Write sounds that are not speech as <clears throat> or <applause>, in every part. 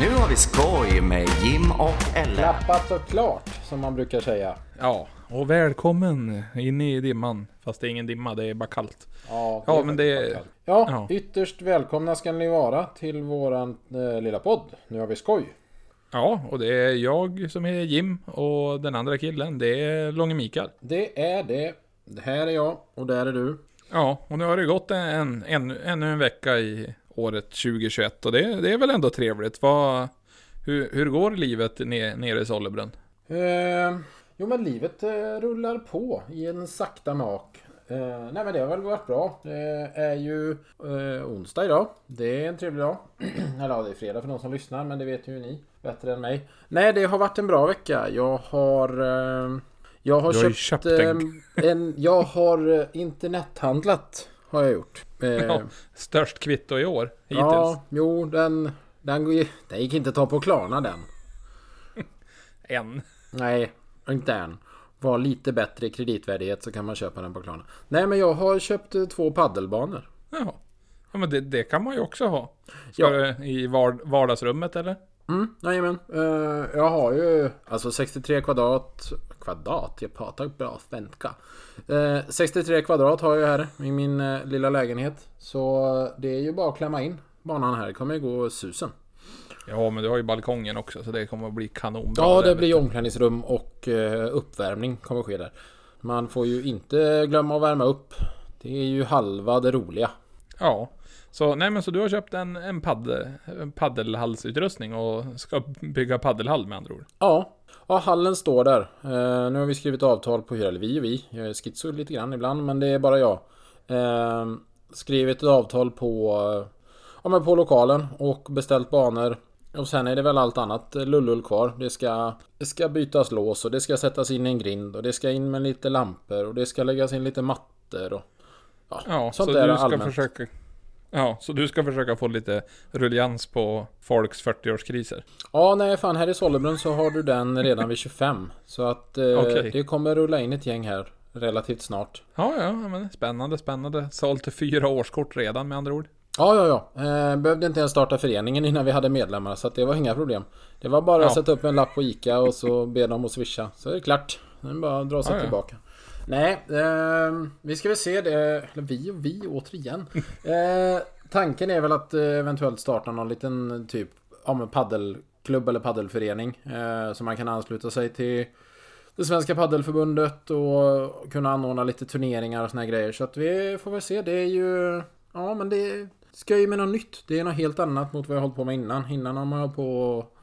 Nu har vi skoj med Jim och Ellen. Klappat och klart, som man brukar säga. Ja, och välkommen in i dimman. Fast det är ingen dimma, det är bara kallt. Ja, Ja, är men det- kallt. Ja, ja. ytterst välkomna ska ni vara till våran eh, lilla podd. Nu har vi skoj. Ja, och det är jag som är Jim och den andra killen, det är Långe Mikael. Det är det. Det här är jag och där är du. Ja, och nu har det gått en, en, ännu en vecka i året 2021 och det, det är väl ändå trevligt. Vad, hur, hur går livet ner, nere i Sollebrunn? Eh, jo men livet eh, rullar på i en sakta mak. Eh, nej men det har väl varit bra. Det är ju eh, onsdag idag. Det är en trevlig dag. <clears throat> Eller ja, det är fredag för de som lyssnar men det vet ju ni bättre än mig. Nej det har varit en bra vecka. Jag har... Eh, jag har köpt, köpt en- eh, en... Jag har internethandlat. Har jag gjort. Eh, Ja, störst kvitto i år hittills. ja, jo den... Den, den gick inte att ta på Klarna den. <laughs> En. Nej, inte än. Var lite bättre kreditvärdighet så kan man köpa den på Klarna. Nej men jag har köpt eh, två paddelbanor. Ja. ja, men det, det kan man ju också ha. Ska Ja. du i vard, vardagsrummet eller? Mm, jajamän. Uh, jag har ju alltså 63 kvadrat... Kvadrat? Jag pratar bra svenska. Eh, 63 kvadrat har jag här i min eh, lilla lägenhet. Så det är ju bara att klämma in banan här. Det kommer ju gå susen. Ja, men du har ju balkongen också så det kommer att bli kanonbra. Ja, det blir omklädningsrum och uppvärmning kommer ske där. Man får ju inte glömma att värma upp. Det är ju halva det roliga. Ja, så nej men så du har köpt en, en, paddel, en paddelhallsutrustning och ska bygga paddelhall med andra ord. Ja, ja hallen står där. Eh, nu har vi skrivit avtal på hyra, eller vi och vi. Jag är schizo lite grann ibland, men det är bara jag. Eh, skrivit ett avtal på, ja, men på lokalen och beställt banor. Och sen är det väl allt annat lullull kvar. Det ska, det ska bytas lås och det ska sättas in en grind och det ska in med lite lampor och det ska läggas in lite mattor och ja, Ja, sånt så där du ska allmänt. försöka... Ja, så du ska försöka få lite rullians på folks 40-årskriser. Ja, nej fan här i Sollebrunn så har du den redan vid 25. Så att eh, Okej. det kommer rulla in ett gäng här relativt snart. Ja, ja, men spännande, spännande. Sålt fyra årskort redan med andra ord. Ja, ja, ja. Eh, behövde inte ens starta föreningen innan vi hade medlemmar så att det var inga problem. Det var bara att Ja. sätta upp en lapp på ICA och så be dem att swisha. Så är det klart. Är bara att dra sig Ja, ja. Nej, eh, vi ska väl se det. Eller vi och vi återigen. <laughs> Eh, tanken är väl att eh, eventuellt starta någon liten typ ja, men paddelklubb eller paddelförening. Eh, så man kan ansluta sig till det svenska paddelförbundet och kunna anordna lite turneringar och såna här grejer. Så att vi får väl se. Det är ju... Ja men det ska ju med något nytt. Det är något helt annat mot vad jag hållit på med innan. Innan har man hållit på och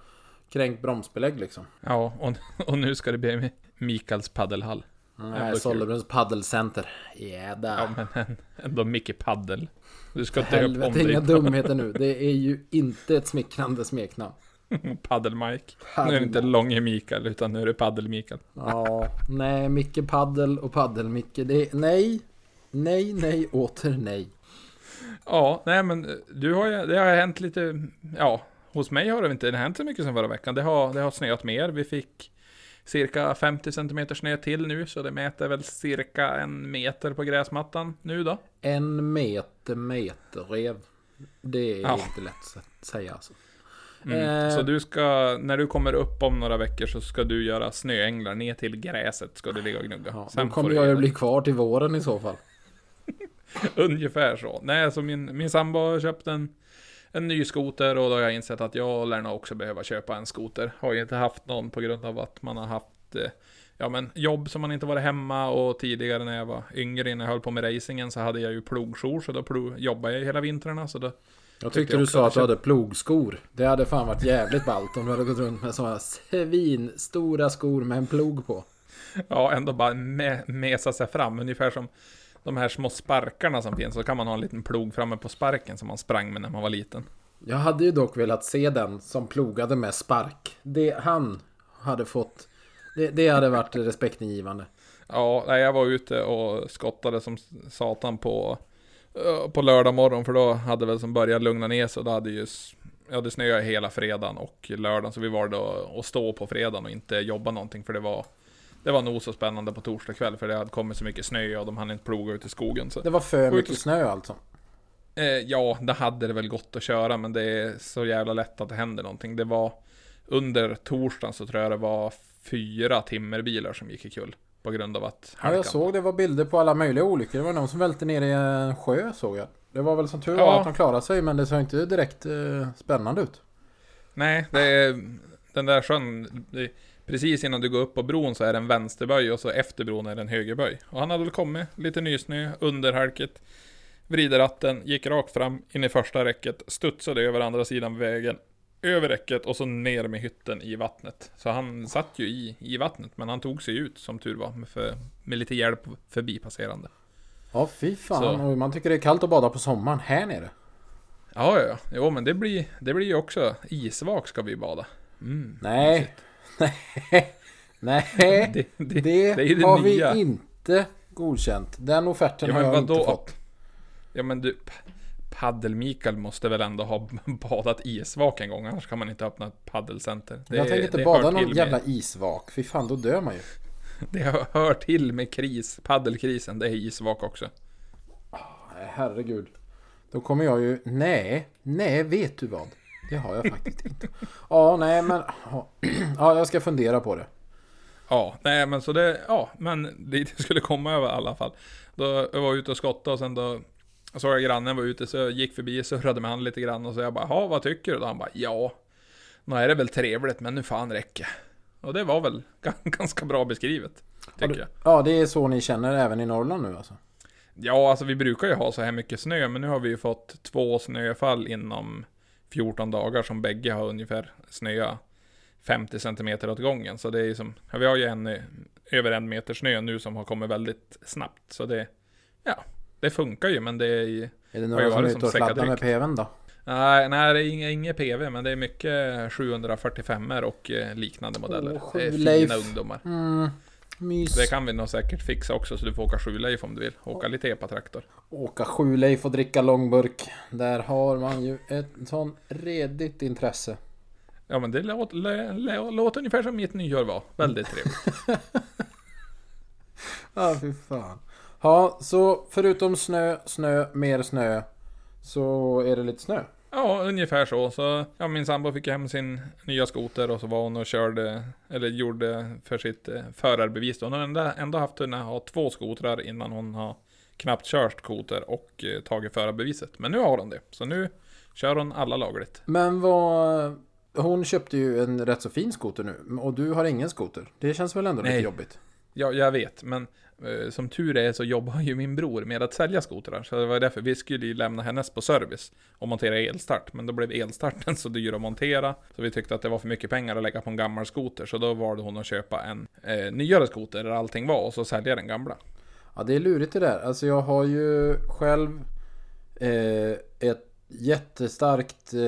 kränkt bromsbelägg liksom. Ja, och, och nu ska det bli Mikaels paddelhall. Ändå Nej. Sollebrunns paddelcenter. Jädrar. Ja, men en- ändå mycket paddel. Du ska om Helvete, dig inga dumheter nu. Det är ju inte ett smickrande smeknamn. <laughs> Paddel-Mike. Nu är det inte Paddel. Långe Mikael, utan nu är det Paddel-Mikael. Ja, nej, Micke Paddel och Paddel-Micke. Det är nej, nej, nej, åter nej. Ja, nej men du har ju, det har hänt lite, ja, hos mig har det inte hänt så mycket som förra veckan. Det har, det har snöat mer. Vi fick cirka 50 cm snö till nu, så det mäter väl cirka en meter på gräsmattan nu då. En meter meterrev. Det är Ja. inte lätt att säga alltså. Mm. Eh. Så du ska, när du kommer upp om några veckor så ska du göra snöänglar ner till gräset, ska du ligga och gnugga. Ja, Sen kommer jag ju bli kvar till våren i så fall. <laughs> Ungefär så. Nej, så min, min sambo har köpt en, en ny skoter och då har jag insett att jag lär nog också behöva köpa en skoter. Har ju inte haft någon på grund av att man har haft eh, ja, men jobb som man inte varit hemma och tidigare när jag var yngre innan jag höll på med racingen så hade jag ju plogjour så då plog, jobbade jag hela vintrarna så då Jag Tyckte tyckte du sa att du hade plogskor. Det hade fan varit jävligt ballt om du hade gått runt med sådana svinstora skor med en plog på. ja, ändå bara me, mesa sig fram ungefär som de här små sparkarna som finns så kan man ha en liten plog framme på sparken som man sprang med när man var liten. Jag hade ju dock velat se den som plogade med spark. Det han hade fått. Det, det hade varit respektingivande. Ja, nej, jag var ute och skottade som satan på, eh, på lördag morgon för då hade väl som börjat lugna ner sig då hade ju Ja det snöade hela fredagen och lördagen så vi var då att stå på fredagen och inte jobba någonting för det var Det var nog så spännande på torsdag kväll för det hade kommit så mycket snö och de hann inte ploga ut i skogen så Det var för Ut mycket sk- snö alltså. Eh, ja, det hade det väl gått att köra, men det är så jävla lätt att det händer någonting. Det var under torsdagen så tror jag det var fyra timmerbilar som gick i kull. På grund av att Ja, halkan. jag såg det var bilder på alla möjliga olyckor. Det var någon som välte ner i en sjö såg jag. Det var väl som tur var Ja. att de klarade sig men det såg inte direkt eh, spännande ut. Nej, det är den där sjön. Det, precis innan du går upp på bron så är det en vänsterböj och så efter bron är det en högerböj. Och han hade väl kommit, lite nysnö, under halket. Vrider ratten, gick rakt fram in i första räcket, studsade över andra sidan vägen, över räcket och så ner med hytten i vattnet. Så han satt ju i, i vattnet, men han tog sig ut som tur var, med, för, med lite hjälp förbipasserande. Ja fy fan. Så. Man tycker det är kallt att bada på sommaren här nere. Ja, ja, ja. Jo, men det blir, det blir ju också isvak ska vi bada. Mm. Nej. <laughs> Nej. Nej. Det, det, Det, det har nya. vi inte godkänt. Den offerten Ja, har jag inte vadå? fått. Ja men du, Paddel-Mikael måste väl ändå ha <laughs> badat isvak en gång, annars kan man inte öppna ett paddelcenter. Det, jag tänker inte bada någon jävla Med, isvak. Fy fan, då dör man ju. <laughs> det hör- hör till med kris, paddelkrisen, det är isvak också. Nej, herregud. Då kommer jag ju... Nej, nej, vet du vad? Det har jag faktiskt inte. Ja, nej, men... Ja, <clears throat> Ja, jag ska fundera på det. Ja, nej men så det, ja, men dit jag skulle komma över i alla fall. Då jag var ute och skottade och sen då såg jag grannen var ute så jag gick förbi, surrade med han lite grann och så jag bara, ja vad tycker du? Och han bara, ja, nu är det väl trevligt men nu fan räcker. Och det var väl <laughs> ganska bra beskrivet, tycker jag. Ja, det är så ni känner även i Norrland nu alltså? Ja, alltså vi brukar ju ha så här mycket snö, men nu har vi ju fått två snöfall inom 14 dagar som bägge har ungefär snöa 50 cm åt gången. Så det är som, ja, vi har ju en över en meter snö nu som har kommit väldigt snabbt. Så det, ja, det funkar ju, men det är ju, Är det några som är ute och sladdar med PVn då? nej, nej det är inget, inget PV, men det är mycket 745 och eh, liknande modeller. Åh, det är Leif. fina ungdomar. Mm, mys. Det kan vi nog säkert fixa också, så du får åka sjuleif om du vill. Åka lite epatraktor. Åka sjuleif och dricka långburk. Där har man ju ett sån redigt intresse. Ja men det låter, lä, lä, låter ungefär som mitt nyår var. Väldigt trevligt. <laughs> Ja, fy fan. Ja, så förutom snö, snö, mer snö. Så är det lite snö. Ja, ungefär så. Så ja, min sambo fick hem sin nya skoter och så var hon och körde, eller gjorde för sitt eh, förarbevis. Hon har ändå, ändå haft hunnit ha två skotrar innan hon har knappt kört skoter och eh, tagit förarbeviset. Men nu har hon det. Så nu kör hon alla lagligt. Men vad... Hon köpte ju en rätt så fin skoter nu. Och du har ingen skoter. Det känns väl ändå lite Nej. jobbigt? Ja, jag vet, men eh, som tur är så jobbar ju min bror med att sälja skotrar. Så det var därför vi skulle ju lämna hennes på service och montera elstart. Men då blev elstarten så dyr att montera. Så vi tyckte att det var för mycket pengar att lägga på en gammal skoter. Så då valde hon att köpa en eh, nyare skoter där allting var och så sälja den gamla. Ja, det är lurigt det där. Alltså jag har ju själv eh, ett jättestarkt... Eh,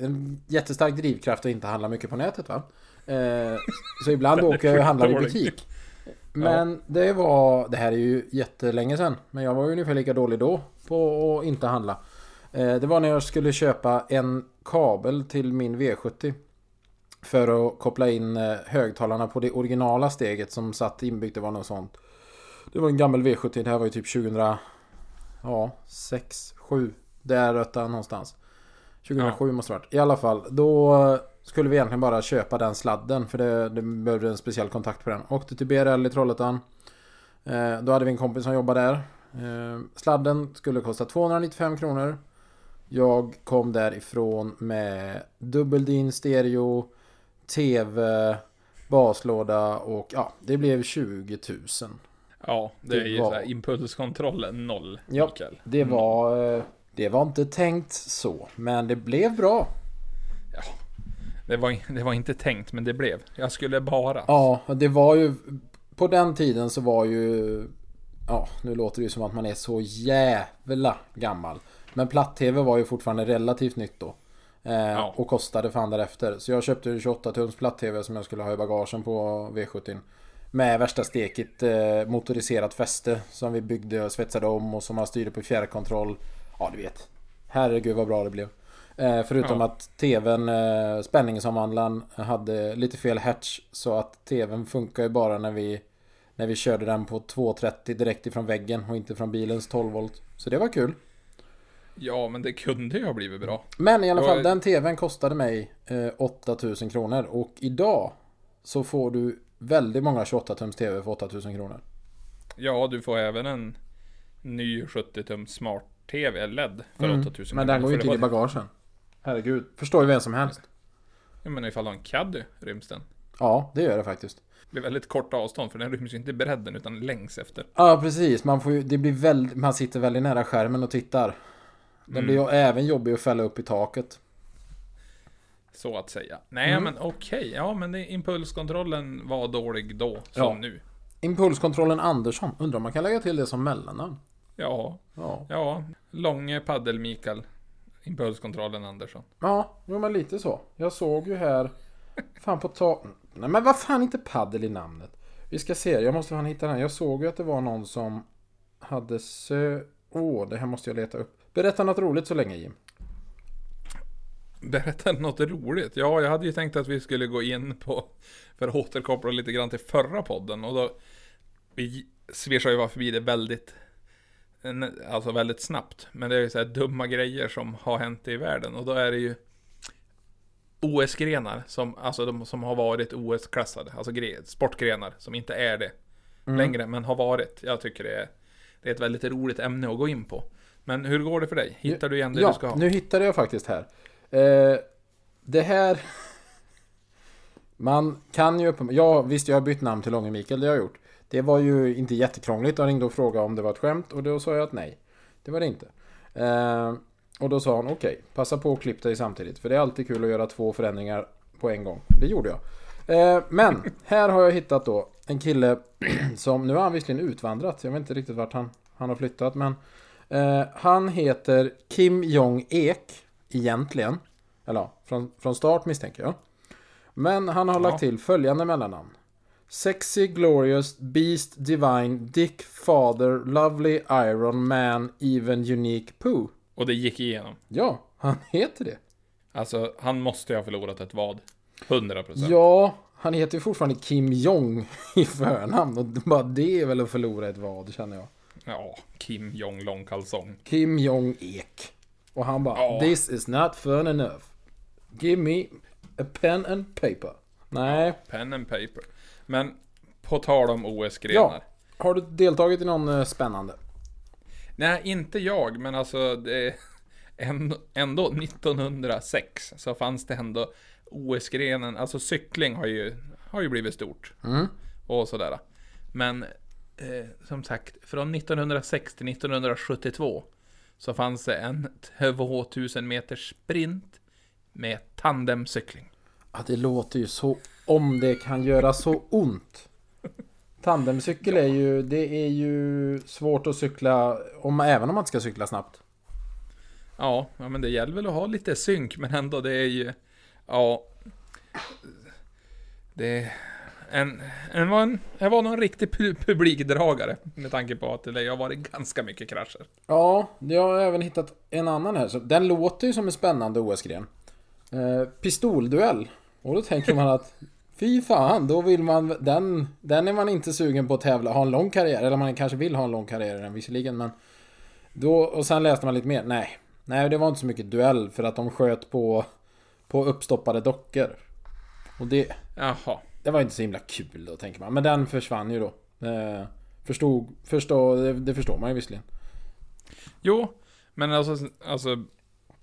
en jättestark drivkraft att inte handla mycket på nätet va. Eh, så ibland <laughs> åker jag och handlar i butik. Men det var... Det här är ju jättelänge sedan. Men jag var ju ungefär lika dålig då på att inte handla. Eh, det var när jag skulle köpa en kabel till min V70. För att koppla in eh, högtalarna på det originala steget som satt inbyggt. Det var något sånt. Det var en gammal V70. Det här var ju typ 2000... Ja, 6, 7. Där någonstans. 2007 måste det varit. I alla fall, då skulle vi egentligen bara köpa den sladden. För det, det behövde en speciell kontakt på den. Åkte till BRL i Trollhättan. Eh, då hade vi en kompis som jobbade där. Eh, sladden skulle kosta 295 kronor. Jag kom därifrån med dubbeldin stereo, TV, baslåda och ja, det blev 20 000. Ja, det är Det ju var- så här impulskontrollen noll, Ja, Mikael. det var... eh, Det var inte tänkt så, men det blev bra. Det var, <laughs> det var inte tänkt, men det blev. Jag skulle bara. Ja, det var ju... På den tiden så var ju... Ja, nu låter det ju som att man är så jävla gammal. Men platt-tv var ju fortfarande relativt nytt då. Eh, Ja. Och kostade fan därefter. Så jag köpte en 28 tums platt-tv som jag skulle ha i bagagen på V70. Med värsta steket eh, motoriserat fäste som vi byggde och svetsade om och som man styrde på fjärrkontroll. Ja, du vet. Herregud vad bra det blev. Eh, förutom Ja. att TVn, eh, spänningsomvandlaren, hade lite fel hatch. Så att TVn funkar ju bara när vi, när vi körde den på 230 direkt ifrån väggen och inte från bilens 12 volt. Så det var kul. Ja, men det kunde ju ha blivit bra. Men i alla fall, jag- den tvn kostade mig eh, 8000 kronor. Och idag så får du väldigt många 28 tums tv för 8000 kronor. Ja, du får även en ny 70-tums smart-TV LED för Mm. 8000 Men den går ju inte in i bagagen. Herregud. Förstår ju vem som helst. Ja, men ifall du har en caddy ryms den. Ja, det gör det faktiskt. Det blir väldigt kort avstånd, för den ryms ju inte i bredden, utan längs efter. Ja, precis. Man, får ju, det blir väldigt, man sitter väldigt nära skärmen och tittar. Den blir ju även jobbig att fälla upp i taket. Så att säga. Nej, Mm. men okej. Ja, men det, impulskontrollen var dålig då, som Ja. nu. Impulskontrollen Andersson. Undrar om man kan lägga till det som mellannamn? Ja, Ja. ja. Långe paddel Mikael. Impulskontrollen Andersson. Ja, jo men lite så. Jag såg ju här... Fan på ta... Nej men vad fan inte paddel i namnet. Vi ska se, jag måste fan hitta den. Jag såg ju att det var någon som hade sö... Åh, det här måste jag leta upp. Berätta något roligt så länge Jim. Berätta något roligt. Ja, jag hade ju tänkt att vi skulle gå in på, för att återkoppla lite grann till förra podden. Och då, vi swishar ju bara förbi det väldigt, alltså väldigt snabbt. Men det är ju så här dumma grejer som har hänt i världen. Och då är det ju OS-grenar, som, alltså de som har varit OS-klassade. Alltså gre- sportgrenar som inte är det längre, men har varit. Jag tycker det är, det är ett väldigt roligt ämne att gå in på. Men hur går det för dig? Hittar du igen det ja, du ska ha? nu hittade jag faktiskt här. Eh, det här... <laughs> Man kan ju uppenbarligen... Ja, visst jag har bytt namn till Långe Mikael, det har jag gjort. Det var ju inte jättekrångligt. Jag ringde och frågade om det var ett skämt och då sa jag att nej. Det var det inte. Eh, och då sa han okej, passa på att klippa dig samtidigt. För det är alltid kul att göra två förändringar på en gång. Det gjorde jag. Eh, men här har jag hittat då en kille <clears throat> som, nu har han visserligen utvandrat. Jag vet inte riktigt vart han, han har flyttat men eh, Han heter Kim Jong-Ek egentligen. Eller från, från start misstänker jag. Men han har Ja. lagt till följande mellannamn. Sexy, glorious, beast, divine, dick, father, lovely, iron, man, even, unique, poo. Och det gick igenom. Ja, han <laughs> heter det. Alltså, han måste ju ha förlorat ett vad. 100%. procent. Ja, han heter ju fortfarande Kim Jong <laughs> i förnamn. Och bara det är väl att förlora ett vad, känner jag. Ja, Kim Jong långkalsong. Kim Jong-Ek. Och han bara, Ja. this is not fun enough. Give me a pen and paper. Nej. Pen and paper. Men, på tal om Ja. OS-grenar. Har du deltagit i någon eh, spännande? Nej, inte jag, men alltså det... <laughs> Ändå, ändå 1906 så fanns det ändå OS-grenen, alltså cykling har ju, har ju blivit stort. Mm. Och sådär. Men eh, som sagt, från 1906 till 1972 så fanns det en 2000 meters sprint med tandemcykling. Ja, det låter ju så om det kan göra så ont. Tandemcykel är ju, det är ju svårt att cykla, om, även om man ska cykla snabbt. Ja, ja, men det gäller väl att ha lite synk, men ändå det är ju... Ja... Det... En, en, var en, jag var nog en riktig pu- publikdragare med tanke på att det har varit ganska mycket krascher. Ja, jag har även hittat en annan här. Den låter ju som en spännande OS-gren. Eh, pistolduell. Och då tänker man att Fy fan, då vill man den, den är man inte sugen på att tävla, ha en lång karriär. Eller man kanske vill ha en lång karriär i den visserligen men då, och sen läste man lite mer. Nej, nej det var inte så mycket duell för att de sköt på, på uppstoppade dockor. Och det, Jaha. det var inte så himla kul då tänker man. Men den försvann ju då. Eh, förstod, förstå, det, det förstår man ju visserligen. Jo, men alltså, alltså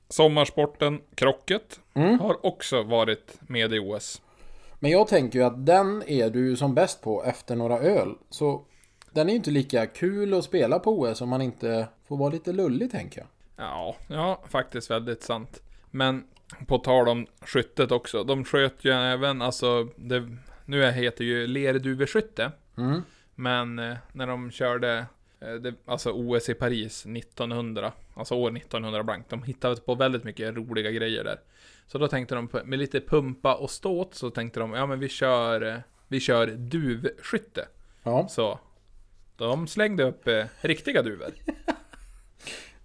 sommarsporten, krocket, Mm. har också varit med i OS. Men jag tänker ju att den är du som bäst på efter några öl. Så den är ju inte lika kul att spela på OS om man inte får vara lite lullig tänker jag. Ja, ja, faktiskt väldigt sant. Men på tal om skyttet också, de sköt ju även, alltså, det, nu heter ju lerduveskytte. Mm. Men eh, när de körde, det, alltså OS i Paris 1900, alltså år 1900 blankt, de hittade på väldigt mycket roliga grejer där. Så då tänkte de, med lite pumpa och ståt, så tänkte de, ja men vi kör, eh, vi kör duvskytte. Ja. Så de slängde upp eh, riktiga duvor. <laughs>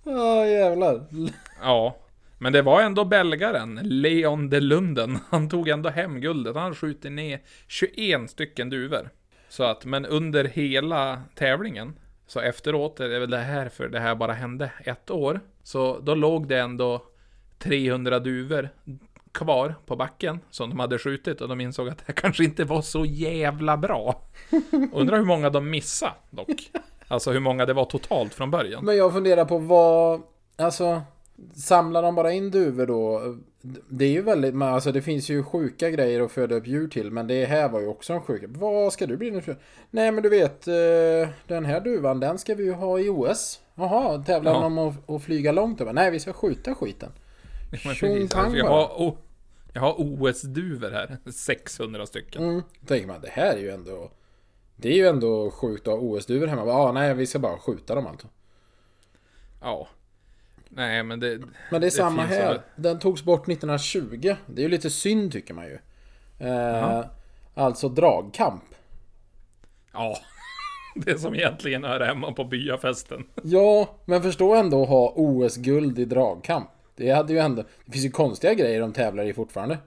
Ja jävlar. <laughs> Ja, men det var ändå belgaren, Leon de Lunden. <laughs> Han tog ändå hem guldet. Han skjutit ner 21 stycken duvor. Så att, men under hela tävlingen Så efteråt, det är väl det här för det här bara hände ett år. Så då låg det ändå 300 duvor kvar på backen som de hade skjutit och de insåg att det här kanske inte var så jävla bra. <laughs> Undrar hur många de missade dock. Alltså hur många det var totalt från början. Men jag funderar på vad... Alltså... Samlar de bara in duvor då? Det är ju väldigt... men Alltså det finns ju sjuka grejer att föda upp djur till. Men det här var ju också en sjuk... Vad ska du bli nu? Nej men du vet... eh, Den här duvan den ska vi ju ha i OS. Jaha, tävlar Ja. om att, att flyga långt? över? Nej vi ska skjuta skiten. Tjong pang jag, har, o- jag har OS-duvor här. <laughs> 600 stycken. Mm. Tänker man det här är ju ändå... Det är ju ändå sjukt att ha OS-duvor hemma. Ja, ah, nej vi ska bara skjuta dem alltså. Ja. Nej men det... Men det är samma finns här. väl- Den togs bort 1920. Det är ju lite synd tycker man ju. Eh, alltså dragkamp. Ja. <laughs> Det som egentligen hör hemma på byafesten. Ja, men förstå ändå att ha OS-guld i dragkamp. Det hade ju ändå... Det finns ju konstiga grejer de tävlar i fortfarande.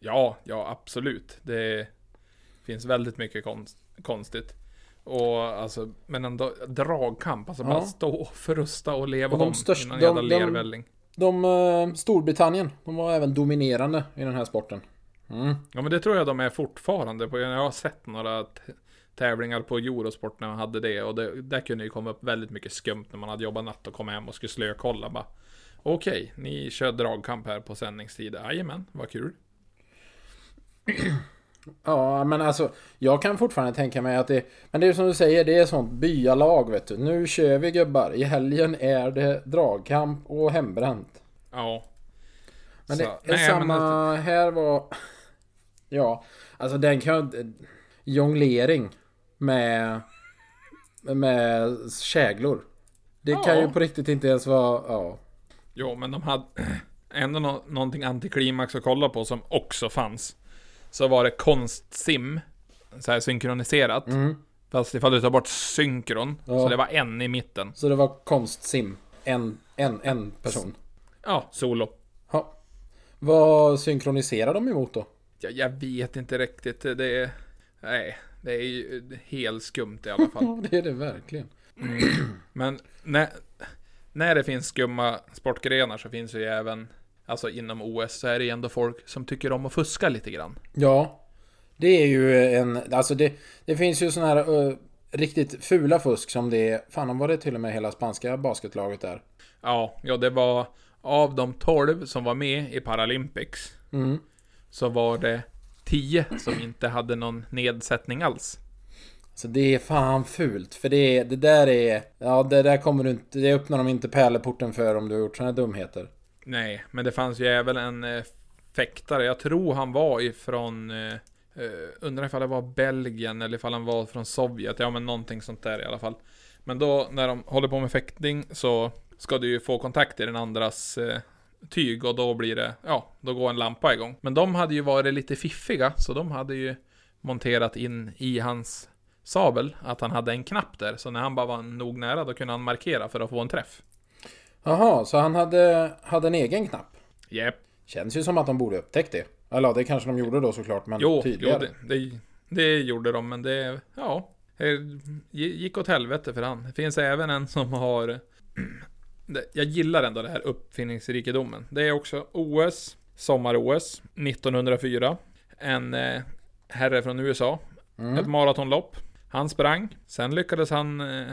Ja, ja absolut. Det finns väldigt mycket konst, konstigt. Och alltså, men ändå dragkamp. Alltså Ja. bara stå och frusta och leva Och de om största- i någon de- jävla de- lervälling. De... Eh, Storbritannien, de var även dominerande i den här sporten. Mm. Ja men det tror jag de är fortfarande. På, jag har sett några tävlingar på Eurosport när man hade det. Och det, där kunde ju komma upp väldigt mycket skumt när man hade jobbat natt och kom hem och skulle slökolla. Bara, Okej, ni kör dragkamp här på sändningstid. Jajamän, vad kul. Ja, men alltså jag kan fortfarande tänka mig att det... Men det är som du säger, det är sånt byalag vet du. Nu kör vi gubbar. I helgen är det dragkamp och hembränt. Ja. Men Så- det är nej, samma... men Här var... <laughs> Ja, alltså den kan... Jonglering med... Med käglor. Det kan Ja. ju på riktigt inte ens vara... Ja. Jo, men de hade <clears throat> ändå nå- någonting antiklimax att kolla på som också fanns. Så var det konstsim, så här synkroniserat. Mm. Fast ifall du tar bort synkron, Ja. så det var en i mitten. Så det var konstsim. En, en, en person. Ja, solo. Ja. Vad synkroniserar de emot då? Jag, jag vet inte riktigt, det är... Nej, det är ju helt skumt i alla fall. <laughs> Ja, det är det verkligen. Men när, när det finns skumma sportgrenar så finns det ju även, alltså inom OS, så är det ju ändå folk som tycker om att fuska lite grann. Ja. Det är ju en... Alltså det, det finns ju såna här uh, riktigt fula fusk som det är... Fan, var det till och med hela spanska basketlaget där? Ja, ja det var av de 12 som var med i Paralympics Mm. så var det 10 som inte hade någon nedsättning alls. Så det är fan fult. För det, är, det där är... Ja, det där kommer du inte... Det öppnar de inte pärleporten för om du har gjort såna här dumheter. Nej, men det fanns ju även en eh, fäktare, jag tror han var ifrån eh, eh, undrar ifall det var Belgien eller ifall han var från Sovjet, ja men någonting sånt där i alla fall. Men då när de håller på med fäktning så ska du ju få kontakt i den andras eh, tyg och då blir det, ja, då går en lampa igång. Men de hade ju varit lite fiffiga, så de hade ju monterat in i hans sabel att han hade en knapp där, så när han bara var nog nära då kunde han markera för att få en träff. Jaha, så han hade, hade en egen knapp? Jep. Känns ju som att de borde upptäckt det. Eller ja, det kanske de gjorde då såklart, men Jo, jo tydligare. det, det, det gjorde de, men det, ja, det gick åt helvete för han. Det finns även en som har, <clears throat> jag gillar ändå det här uppfinningsrikedomen. Det är också OS, sommar-OS, 1904. En eh, herre från USA, ett maratonlopp. Han sprang, sen lyckades han eh,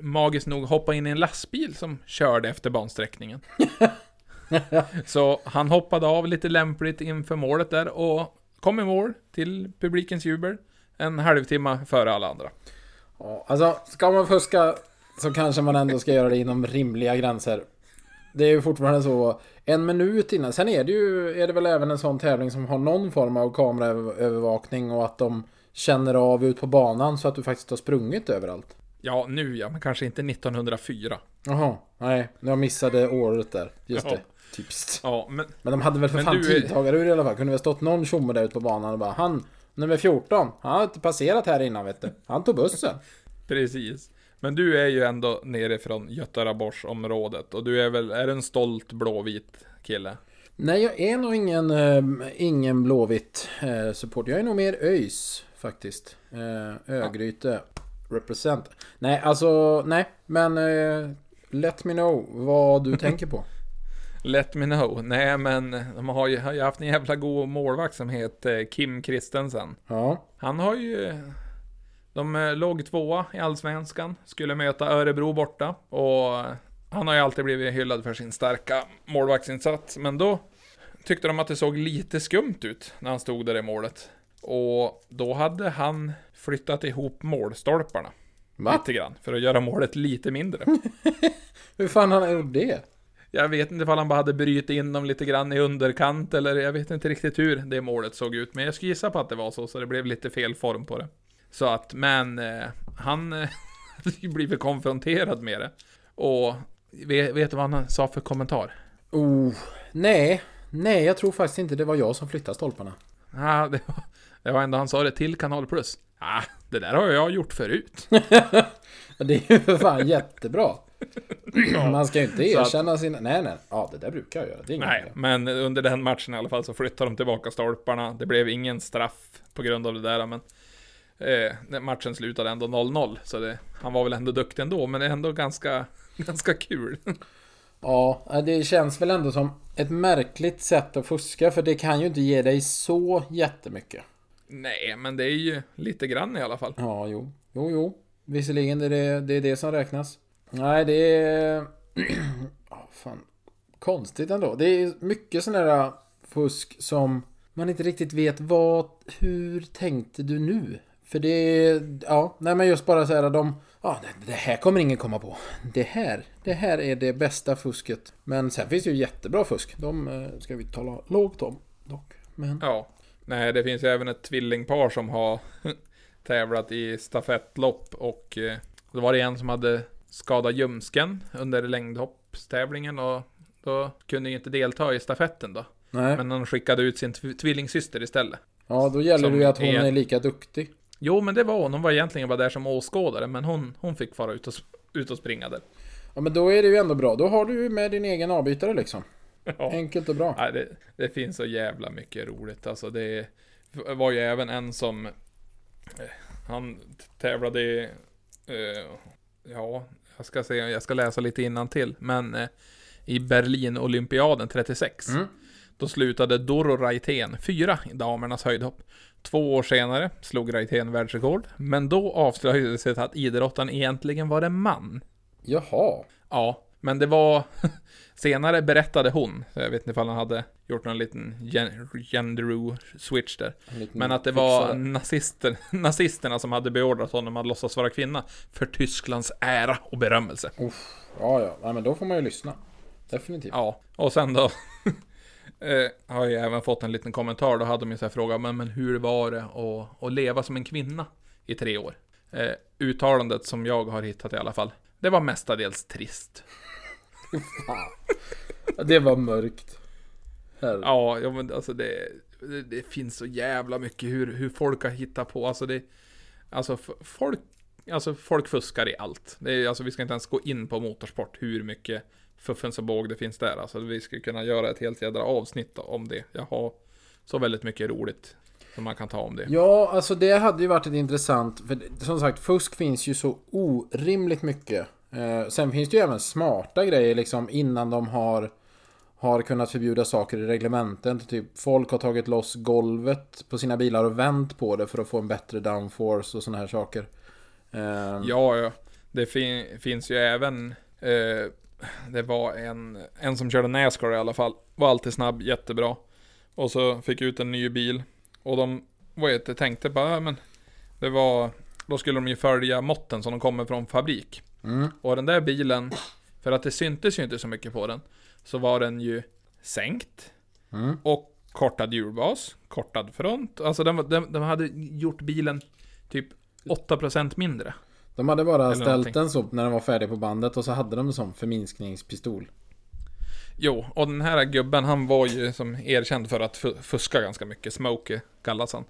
magiskt nog hoppa in i en lastbil som körde efter bansträckningen. <laughs> Så han hoppade av lite lämpligt inför målet där och kom i mål till publikens jubel. En halvtimme före alla andra. Ja, alltså, ska man fuska så kanske man ändå ska göra det inom rimliga gränser. Det är ju fortfarande så en minut innan. Sen är det ju är det väl även en sån tävling som har någon form av kameraövervakning och att de känner av ut på banan så att du faktiskt har sprungit överallt. Ja, nu ja, men kanske inte 1904. Jaha, nej, jag missade året där. Just Ja. det. Typiskt. Ja, men Men de hade väl för fan du tidtagarur i alla fall. Kunde väl stått någon tjomme där ute på banan och bara han, nummer 14, han har inte passerat här innan vet du. Han tog bussen. <laughs> precis. Men du är ju ändå nere från Göteborgsområdet och du är väl, är du en stolt blåvit kille? Nej, jag är nog ingen, eh, ingen blåvitt eh, support. Jag är nog mer ÖIS faktiskt. Eh, Örgryte. Represent. Nej, alltså, nej. Men eh, let me know vad du <laughs> tänker på. Let me know. Nej, men de har ju, har ju haft en jävla god målvakt som heter Kim Kristensen. Ja. Han har ju... De eh, låg tvåa i Allsvenskan, skulle möta Örebro borta. Och han har ju alltid blivit hyllad för sin starka målvaktsinsats. Men då tyckte de att det såg lite skumt ut när han stod där i målet. Och då hade han flyttat ihop målstolparna. Va? Lite grann, för att göra målet lite mindre. <laughs> Hur fan har han gjort det? Jag vet inte ifall han bara hade brytit in dem lite grann i underkant eller jag vet inte riktigt hur det målet såg ut. Men jag skulle gissa på att det var så, så det blev lite fel form på det. Så att, men eh, han eh, hade ju blivit konfronterad med det. Och vet, vet du vad han sa för kommentar? Oh, nej. Nej, jag tror faktiskt inte det var jag som flyttade stolparna. Ah, det, var, det var ändå han sa det till Kanal Plus. Ah, det där har jag gjort förut. <laughs> Det är ju för fan jättebra. Man ska ju inte Så att- erkänna sina... Nej, nej. Ja, det där brukar jag göra. Det är Nej, problem. men under den matchen i alla fall så flyttade de tillbaka stolparna. Det blev ingen straff på grund av det där, men eh, matchen slutade ändå 0-0. Så det, han var väl ändå duktig ändå, men det är ändå ganska, <laughs> ganska kul. Ja, det känns väl ändå som ett märkligt sätt att fuska. För det kan ju inte ge dig så jättemycket. Nej, men det är ju lite grann i alla fall. Ja, jo. Jo, jo. Visserligen är det det, är det som räknas. Nej, det är... <clears throat> Ja, fan. Konstigt ändå. Det är mycket sån där fusk som man inte riktigt vet vad... Hur tänkte du nu? För det. Ja, nej men just bara så här de... Ja, det- det här kommer ingen komma på. Det här, det här är det bästa fusket. Men sen finns det ju jättebra fusk. De eh, ska vi tala lågt om dock. Men... Ja. Nej, det finns ju även ett tvillingpar som har <laughs> tävlat i stafettlopp och eh, då var det en som hade skadat ljumsken under längdhoppstävlingen och då kunde ju inte delta i stafetten då. Nej. Men han skickade ut sin tv- tvillingsyster istället. Ja, då gäller det ju att hon är- är lika duktig. Jo, men det var hon. Hon var egentligen bara där som åskådare, men hon, hon fick fara ut och, ut och springa där. Ja men då är det ju ändå bra. Då har du ju med din egen avbytare liksom. Ja. Enkelt och bra. Nej, det, det finns så jävla mycket roligt. Alltså det var ju även en som... eh, Han tävlade eh, ja, jag ska se, jag ska läsa lite innan till men eh, i Berlin-olympiaden 36. Mm. Då slutade Doro Raitén fyra i damernas höjdhopp. Två år senare slog Raitén världsrekord, men då avslöjades det att idrottaren egentligen var en man. Jaha. Ja, men det var... <laughs> Senare berättade hon, jag vet inte ifall han hade gjort någon liten gen- gender switch där. Men att det var nazister, <laughs> nazisterna som hade beordrat honom att låtsas vara kvinna för Tysklands ära och berömmelse. Uff. Ja, ja. Nej, men då får man ju lyssna. Definitivt. Ja, och sen då <laughs> eh, har jag även fått en liten kommentar. Då hade de ju så här frågat, men, men hur var det att, att leva som en kvinna i tre år? Eh, uttalandet som jag har hittat i alla fall. Det var mestadels trist. Det var mörkt. Herre. Ja, ja men alltså det, det, det finns så jävla mycket hur, hur folk har hittat på. Alltså det, alltså folk, alltså folk fuskar i allt. Det är, alltså vi ska inte ens gå in på motorsport, hur mycket fuffens och båg det finns där. Alltså vi skulle kunna göra ett helt jädra avsnitt om det. Jag har så väldigt mycket roligt som man kan ta om det. Ja, alltså det hade ju varit ett intressant. För som sagt, fusk finns ju så orimligt mycket. Eh, sen finns det ju även smarta grejer liksom innan de har har kunnat förbjuda saker i reglementen. Typ folk har tagit loss golvet på sina bilar och vänt på det för att få en bättre downforce och sådana här saker. Eh, Ja, ja. Det fin- finns ju även... Eh, det var en, en som körde Nascar i alla fall. Var alltid snabb, jättebra. Och så fick ut en ny bil. Och de vad heter, tänkte bara, men det var... Då skulle de ju följa måtten som de kommer från fabrik. Mm. Och den där bilen, för att det syntes ju inte så mycket på den, så var den ju sänkt. Mm. Och kortad hjulbas, kortad front. Alltså den, den, de hade gjort bilen typ 8% mindre. De hade bara Eller ställt någonting. den så när den var färdig på bandet och så hade de en sån förminskningspistol. Jo, och den här gubben han var ju som erkänd för att fu- fuska ganska mycket. Smokey kallas han.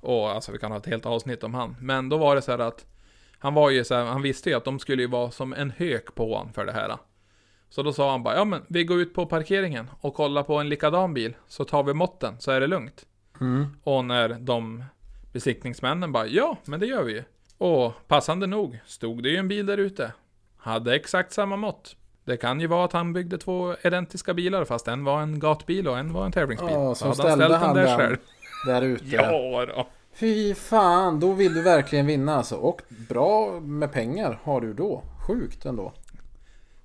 Och alltså vi kan ha ett helt avsnitt om han. Men då var det så här att han var ju så här, han visste ju att de skulle ju vara som en hök på han för det här. Så då sa han bara, ja men vi går ut på parkeringen och kollar på en likadan bil. Så tar vi måtten så är det lugnt. Mm. Och när de besiktningsmännen bara, ja men det gör vi ju. Och passande nog stod det ju en bil där ute. Hade exakt samma mått. Det kan ju vara att han byggde två identiska bilar fast en var en gatbil och en var en tävlingsbil. Ja, så hade ställde ställt han den. där själv. Där ute. <laughs> Ja, då. Fy fan, då vill du verkligen vinna alltså. Och bra med pengar har du då. Sjukt ändå.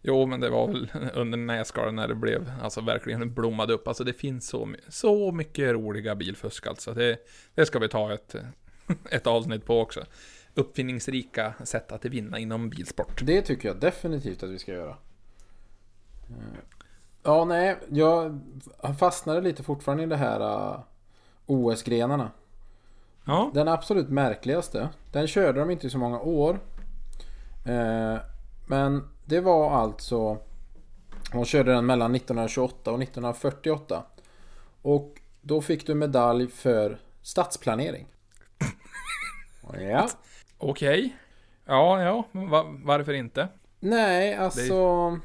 Jo, men det var väl under Nascar när det blev, alltså verkligen blommade upp. Alltså det finns så, så mycket roliga bilfusk alltså. Det, det ska vi ta ett, <laughs> ett avsnitt på också. Uppfinningsrika sätt att vinna inom bilsport. Det tycker jag definitivt att vi ska göra. Eh, Ja, nej, jag fastnade lite fortfarande i det här uh, OS-grenarna. Ja, Den absolut märkligaste, den körde de inte i så många år. Eh, men det var alltså... De körde den mellan 1928 och 1948. Och då fick du medalj för stadsplanering. <laughs> Ja. okej. Ja, ja, men va, varför inte? Nej, alltså...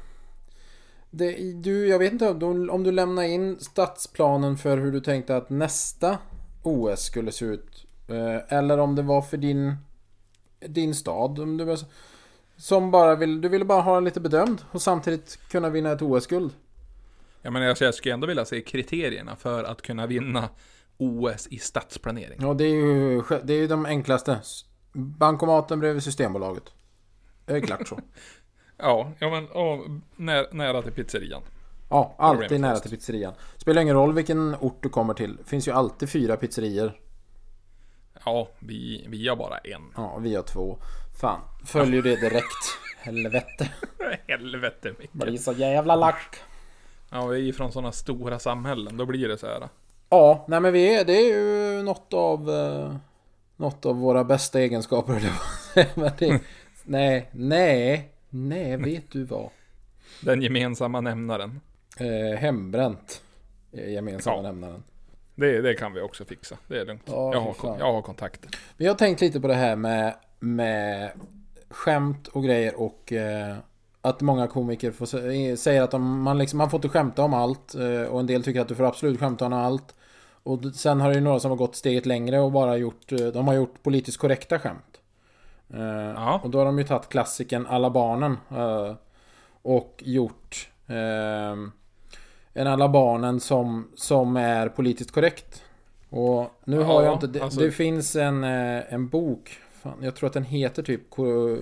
Det, du, jag vet inte om du, om du lämnar in stadsplanen för hur du tänkte att nästa OS skulle se ut. Eh, eller om det var för din, din stad. Om du, som bara vill, du ville bara ha den lite bedömd och samtidigt kunna vinna ett OS-guld. Jag menar, jag skulle ändå vilja se kriterierna för att kunna vinna OS i stadsplanering. Ja, det är ju, det är ju de enklaste. Bankomaten bredvid Systembolaget. Det är klart så. <laughs> Ja, ja men och, när, nära till pizzerian. Ja, alltid nära till pizzerian. Spelar ingen roll vilken ort du kommer till. finns ju alltid fyra pizzerior. Ja, vi, vi har bara en. Ja, vi har två. Fan, följer det direkt. <laughs> Helvete. Helvete Micke. Blir så jävla lack. Ja, vi är från sådana stora samhällen, då blir det så här. Ja, nej men vi är, det är ju något av... Eh, något av våra bästa egenskaper. det, <laughs> nej, nej, nej, vet du vad? Den gemensamma nämnaren. Eh, hembränt. Gemensamma Ja. nämnaren. Det, det kan vi också fixa. Det är lugnt. Ja, jag, har, jag har kontakter. Vi har tänkt lite på det här med, med skämt och grejer och eh, att många komiker får, sä- säger att de, man, liksom, man får inte skämta om allt eh, och en del tycker att du får absolut skämta om allt. Och sen har det ju några som har gått steget längre och bara gjort, eh, de har gjort politiskt korrekta skämt. Eh, Ja. Och då har de ju tagit klassiken Alla barnen eh, och gjort eh, en Alla barnen som, som är politiskt korrekt. Och nu har Ja, jag inte... Det, alltså- det finns en, eh, en bok. Fan, jag tror att den heter typ ko-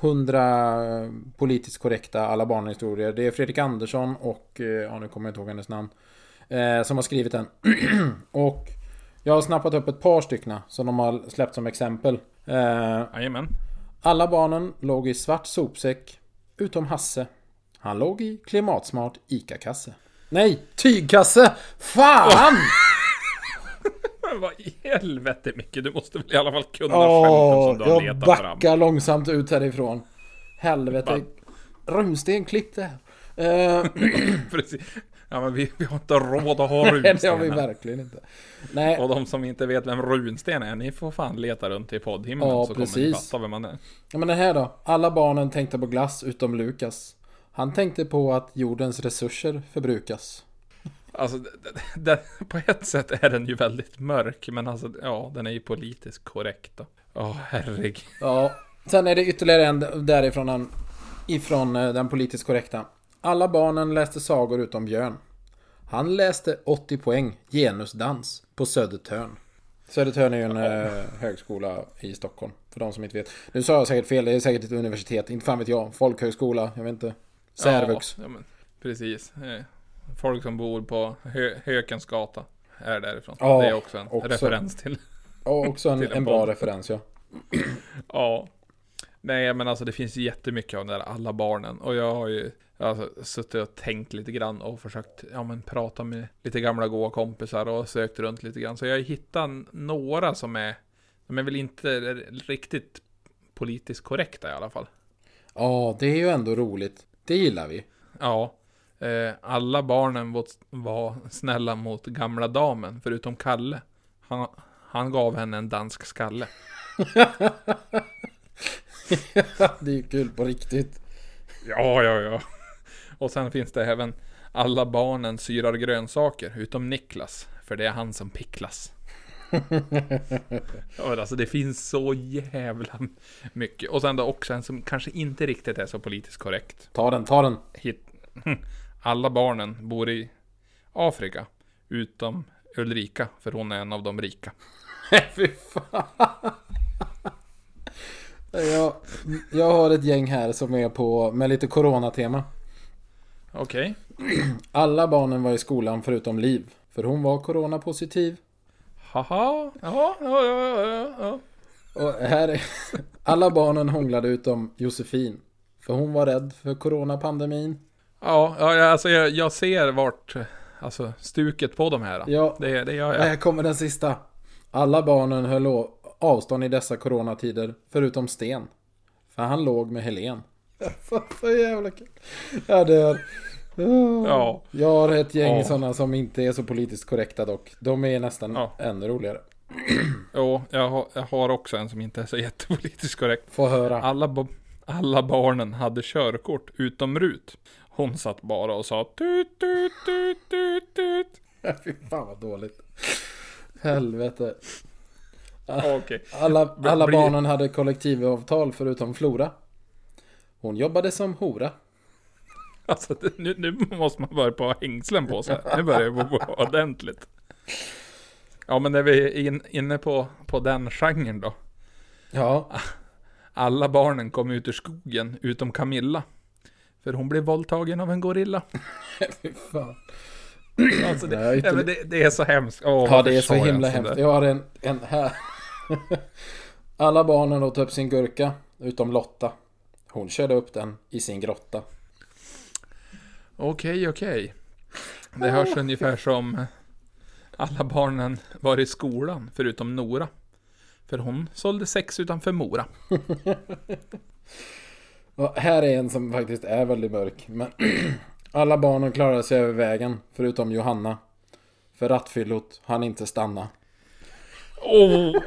100 politiskt korrekta Alla barnhistorier. Det är Fredrik Andersson och... eh, Ja, nu kommer jag inte ihåg hennes namn. Eh, som har skrivit den. <clears throat> och jag har snappat upp ett par stycken som de har släppt som exempel. Eh, Jajamän. alla barnen låg i svart sopsäck. Utom Hasse. Han låg i klimatsmart ICA-kasse. Nej, tygkasse! Fan! Men <laughs> vad i helvete Micke, du måste väl i alla fall kunna skämten som du har jag letat fram. backar långsamt ut härifrån. Helvete. Runsten, klipp det här. Eh, <clears throat> Precis. Ja men vi, vi har inte råd att ha <laughs> Nej, det har vi verkligen inte. Nej, Och de som inte vet vem runsten är, ni får fan leta runt i poddhimlen Ja, så kommer ni precis. fatta vem man är. ja, men det här då. Alla barnen tänkte på glass utom Lukas. Han tänkte på att jordens resurser förbrukas. Alltså, det, <laughs> på ett sätt är den ju väldigt mörk, men alltså, ja, den är ju politiskt korrekt då. Åh, herregud. Ja, sen är det ytterligare en därifrån den, ifrån eh, den politiskt korrekta. Alla barnen läste sagor utom Björn. Han läste 80 poäng genusdans på Södertörn. Södertörn är ju en eh, högskola i Stockholm. För de som inte vet. Nu sa jag säkert fel, det är säkert ett universitet. Inte fan vet jag. Folkhögskola, jag vet inte. Särvux. Ja, ja, men, precis. Eh, Folk som bor på Hö, Hökens gata är därifrån. Ja, det är också en också. referens till. Och också en, en en bra referens ja. Ja. Nej, men alltså det finns jättemycket av det där alla barnen. Och jag har ju alltså, suttit och tänkt lite grann och försökt ja, men, prata med lite gamla goa kompisar och sökt runt lite grann. Så jag har hittat några som är, de är väl inte riktigt politiskt korrekta i alla fall. Ja, det är ju ändå roligt. Det gillar vi. Ja. Eh, alla barnen var, var snälla mot gamla damen, förutom Kalle. Han, han gav henne en dansk skalle. <laughs> det är ju kul på riktigt. Ja, ja, ja. Och sen finns det även alla barnen syrar grönsaker, utom Niklas. För det är han som picklas. Ja, men alltså det finns så jävla mycket. Och sen då också en som kanske inte riktigt är så politiskt korrekt. Ta den, ta den. Hit. <laughs> Alla barnen bor i Afrika. Utom Ulrika, för hon är en av de rika. <laughs> Fy fan. Jag, jag har ett gäng här som är på med lite coronatema. Okej. <clears throat> Alla barnen var i skolan förutom Liv. För hon var coronapositiv. Haha. Ja, ja, ja, ja, ja. Och här är... Alla barnen hånglade utom Josefin. För hon var rädd för coronapandemin. Ja, ja, alltså jag, jag ser vart, alltså stuket på de här. Ja. Det, det gör jag. Här kommer den sista. Alla barnen höll avstånd i dessa coronatider. Förutom Sten. För han låg med Helen. <laughs> Så, så jävla kul. Ja, det är... Ja. Jag har ett gäng Ja. sådana som inte är så politiskt korrekta dock. De är nästan Ja. ännu roligare. <clears throat> Jo, jag har, jag har också en som inte är så <laughs> jättepolitiskt korrekt. Få höra. Alla, alla barnen hade körkort utom Rut. Hon satt bara och sa tut, tut, tut, tut, tut. <laughs> Fy fan vad dåligt. Helvete. Okej. Alla, alla barnen hade kollektivavtal förutom Flora. Hon jobbade som hora. <laughs> Alltså nu, nu måste man börja på ha hängslen på sig. Nu börjar det bli ordentligt. Ja men när vi är in, inne på, på den genren då. Ja. Alla barnen kom ut ur skogen utom Camilla. För hon blev våldtagen av en gorilla. <laughs> Fy fan. Alltså det, nej, men det, det är så hemskt. Åh, Ja, det är så himla hemskt. där? Jag har en, en här. Alla barnen åt upp sin gurka, utom Lotta. Hon körde upp den i sin grotta. Okej, okej. Det hörs ungefär som alla barnen var i skolan, förutom Nora. För hon sålde sex utanför Mora. <laughs> Och här är en som faktiskt är väldigt mörk. Men <clears throat> alla barnen klarade sig över vägen, förutom Johanna. För rattfyllot han inte stanna. Åh! <laughs>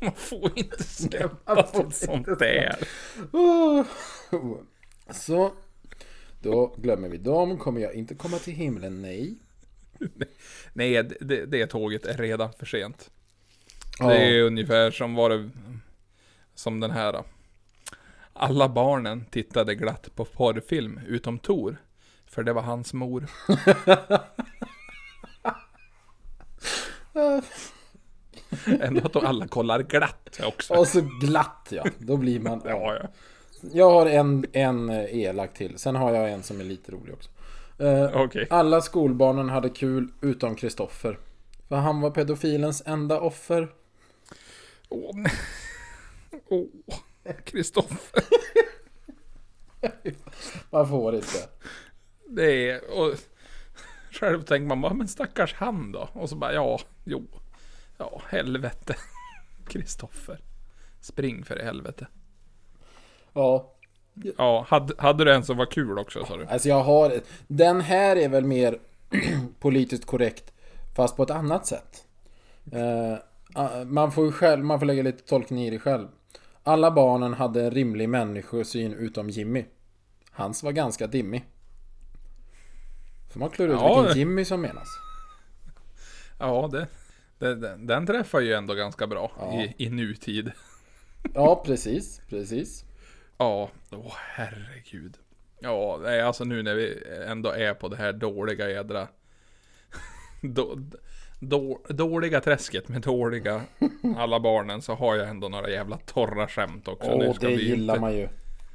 Man får inte släppa till sånt där. Oh. Så. Då glömmer vi dem. Kommer jag inte komma till himlen? Nej. <laughs> Nej, det- det, tåget är redan för sent. Ja. Det är ungefär som var det, som den här. Alla barnen tittade glatt på porrfilm utom Tor. För det var hans mor. <laughs> Ändå att de alla kollar glatt också. Och så glatt ja. Då blir man... Ja, ja. Jag har en, en eh, elak till. Sen har jag en som är lite rolig också. Eh, Okej. Alla skolbarnen hade kul utom Kristoffer. För han var pedofilens enda offer. Åh, nej. <laughs> Åh, Kristoffer. <laughs> Man får inte. Det är... Och, själv tänker man bara, men stackars han då? Och så bara, ja, jo. Ja, helvete. <laughs> Kristoffer. Spring för i helvete. Ja. Ja, hade, hade du en som var kul också sa du? Alltså jag har... Den här är väl mer <clears throat> politiskt korrekt. Fast på ett annat sätt. Ah, man får ju själv, man får lägga lite tolkning i det själv. Alla barnen hade en rimlig människosyn utom Jimmy. Hans var ganska dimmig. Får man klura ut Ja, vilken det- Jimmy som menas? Ja, det, det, den, den träffar ju ändå ganska bra Ja. i, i nutid. Ja, precis. Precis. Ja, åh herregud. Ja, nej, alltså nu när vi ändå är på det här dåliga jädra... <laughs> Då, då, dåliga träsket med dåliga alla barnen så har jag ändå några jävla torra skämt också. Åh, Nu ska det vi gillar inte, man ju.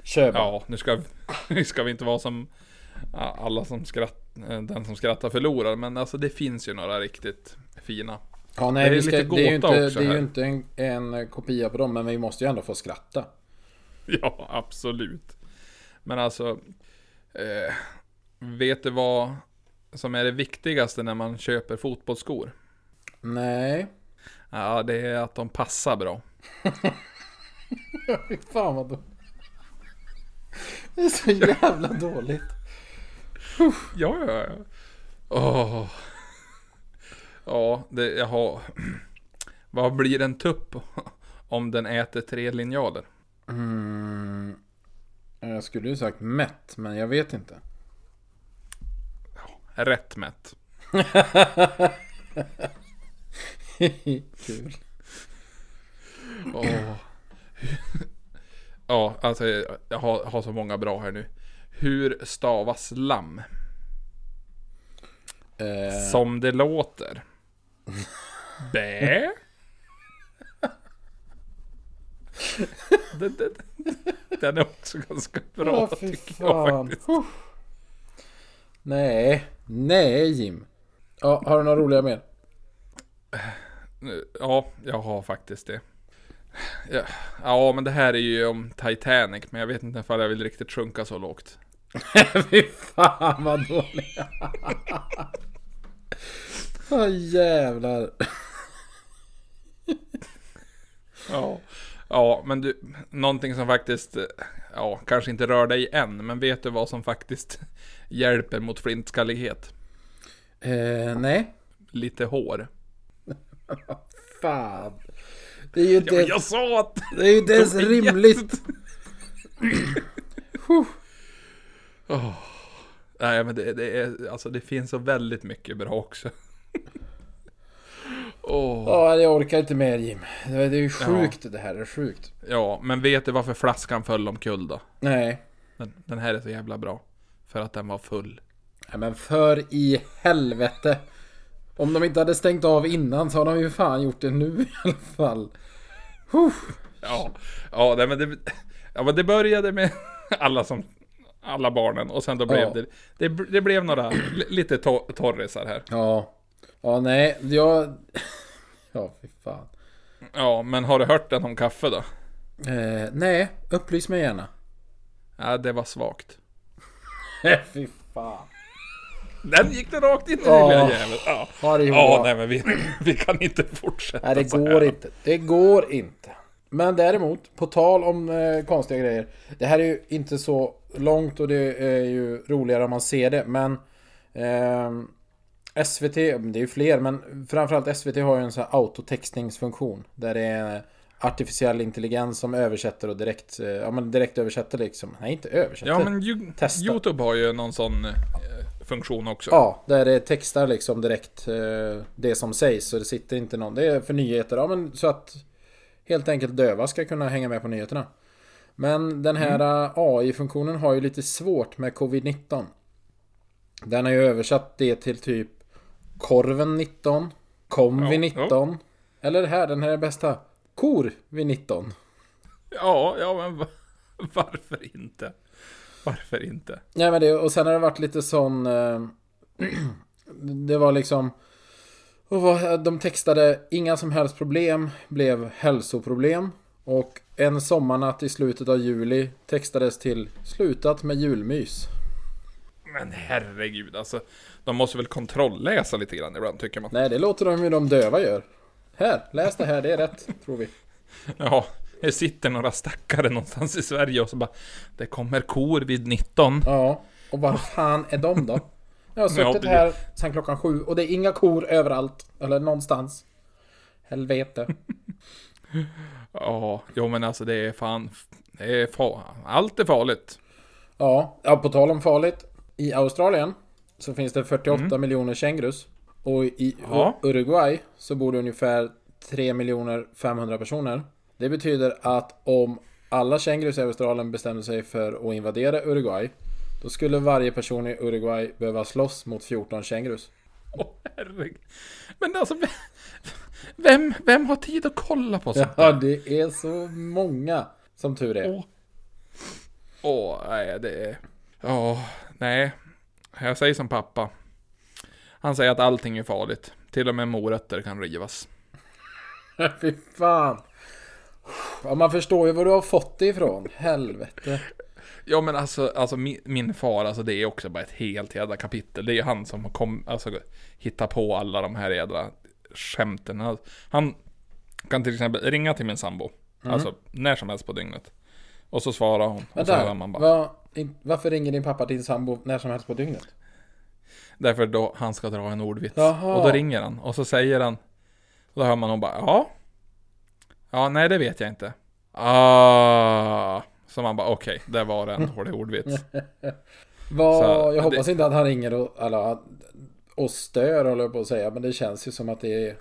Kör bara. Ja, nu ska, <laughs> nu ska vi inte vara som alla som skrattar, den som skrattar förlorar. Men alltså det finns ju några riktigt fina. Ja, nej, Det är vi ska, lite det är ju inte, det är ju inte en, en kopia på dem, men vi måste ju ändå få skratta. <laughs> Ja, absolut. Men alltså, eh, vet du vad som är det viktigaste när man köper fotbollsskor? Nej. Ja, det är att de passar bra. <laughs> Fan vad dåligt. Det är så jävla dåligt. Ja, ja, ja. Åh. Ja, det, jag har... <clears throat> Vad blir en tupp om den äter tre linjaler? Mm. Jag skulle ju sagt mätt, men jag vet inte. Rätt mätt. <laughs> Kul. Åh. Ja, alltså jag har, har så många bra här nu. Hur stavas lamm? Eh, Som det låter. Bä? Den, <laughs> den, den är också ganska bra fy tycker jag fan. faktiskt. Huh. Nej, nej Jim. Ja, har du några roliga mer? Ja, jag har faktiskt det. Ja, ja, men det här är ju om Titanic, men jag vet inte ifall jag vill riktigt sjunka så lågt. <laughs> Fy fan vad dåliga. <laughs> Åh jävlar. Ja. Ja, men du, någonting som faktiskt, eh, ja, kanske inte rör dig än, men vet du vad som faktiskt <laughs> hjälper mot flintskallighet? Eh, nej. Lite hår. <laughs> Fan. Det är ju inte, Ja, jag sa att... det är ju <laughs> inte ens rimligt. Nej, men det, det är, alltså det finns så väldigt mycket bra också. Åh. Ja, jag orkar inte mer Jim. Det är ju sjukt det här, är sjukt. Ja, men vet du varför flaskan föll omkull då? Nej. Den, den här är så jävla bra. För att den var full. Ja, men för i helvete. Om de inte hade stängt av innan så har de ju fan gjort det nu <laughs> i alla fall. Huh. Ja, ja, nej, men det, ja, men det började med <laughs> alla som alla barnen och sen då blev Ja. det, det det blev några li- lite to, torrisar här. Ja. Ja, nej. Jag... <laughs> Ja, fy fan. Ja, men har du hört den om kaffe då? Eh, nej, upplys mig gärna. Ja, det var svagt. <laughs> fy fan. Den gick det rakt in i Ja. lilla jäveln. Ja, ja ja, nej men vi, vi kan inte fortsätta Nej, det går här. inte. Det går inte. Men däremot, på tal om eh, konstiga grejer. Det här är ju inte så långt och det är ju roligare om man ser det. Men ehm, SVT, det är ju fler, men framförallt SVT har ju en sån här autotextningsfunktion. Där det är artificiell intelligens som översätter och direkt, eh, ja men direkt översätter liksom. Nej, inte översätter. Ja men ju, Testa. Youtube har ju någon sån eh, funktion också. Ja, där det textar liksom direkt eh, det som sägs. Så det sitter inte någon. Det är för nyheter. Ja, men så att helt enkelt döva ska kunna hänga med på nyheterna. Men den här eh, AI-funktionen har ju lite svårt med covid-19. Den har ju översatt det till typ korven 19, kom vid Ja, 19. Eller det här, den här är bästa. Kor vid 19. Ja, ja men va- varför inte? Varför inte? Nej men det, och sen har det varit lite sån... Eh, <clears throat> det var liksom... Vad, de textade inga som helst problem blev hälsoproblem. Och en sommarnatt i slutet av juli textades till slutat med julmys. Men herregud alltså. De måste väl kontrollläsa lite grann ibland tycker man. Nej, det låter de ju de döva gör. Här, läs det här, det är rätt, tror vi. <laughs> Ja, det sitter några stackare någonstans i Sverige och så bara Det kommer kor vid 19. Ja, och vad fan är de då? Jag har <laughs> suttit här sen klockan sju och det är inga kor överallt. Eller någonstans. Helvete. <laughs> Ja, jo men alltså det är fan det är fa- Allt är farligt. Ja, ja, på tal om farligt. I Australien så finns det 48 miljoner kängurus. Och i Ja. Uruguay så bor det ungefär 3 miljoner 500 personer. Det betyder att om alla kängurus i Australien bestämde sig för att invadera Uruguay då skulle varje person i Uruguay behöva slåss mot 14 kängurus. Åh herregud. Men alltså vem, vem, har tid att kolla på sånt Ja, det är så många som tur är. Åh, Åh, nej det är... Ja, nej. Jag säger som pappa. Han säger att allting är farligt. Till och med morötter kan rivas. <laughs> Fy fan. Ja, man förstår ju var du har fått det ifrån. Helvete. Ja men alltså, alltså min, min far, alltså det är också bara ett helt jävla kapitel. Det är han som kom, alltså, hittat på alla de här jädra skämten. Han, han kan till exempel ringa till min sambo. Alltså när som helst på dygnet. Och så svarar hon. Och så hör Vänta, man bara. in- varför ringer din pappa din sambo när som helst på dygnet? Därför då han ska dra en ordvits. Jaha. Och då ringer han. Och så säger han. Och då hör man hon bara ja. Ja, nej det vet jag inte. Ah. Så man bara okej, där var det en dålig ordvits. <laughs> Vad, Så, jag hoppas det- inte att han ringer och, eller, och stör håller jag på att säga. Men det känns ju som att det är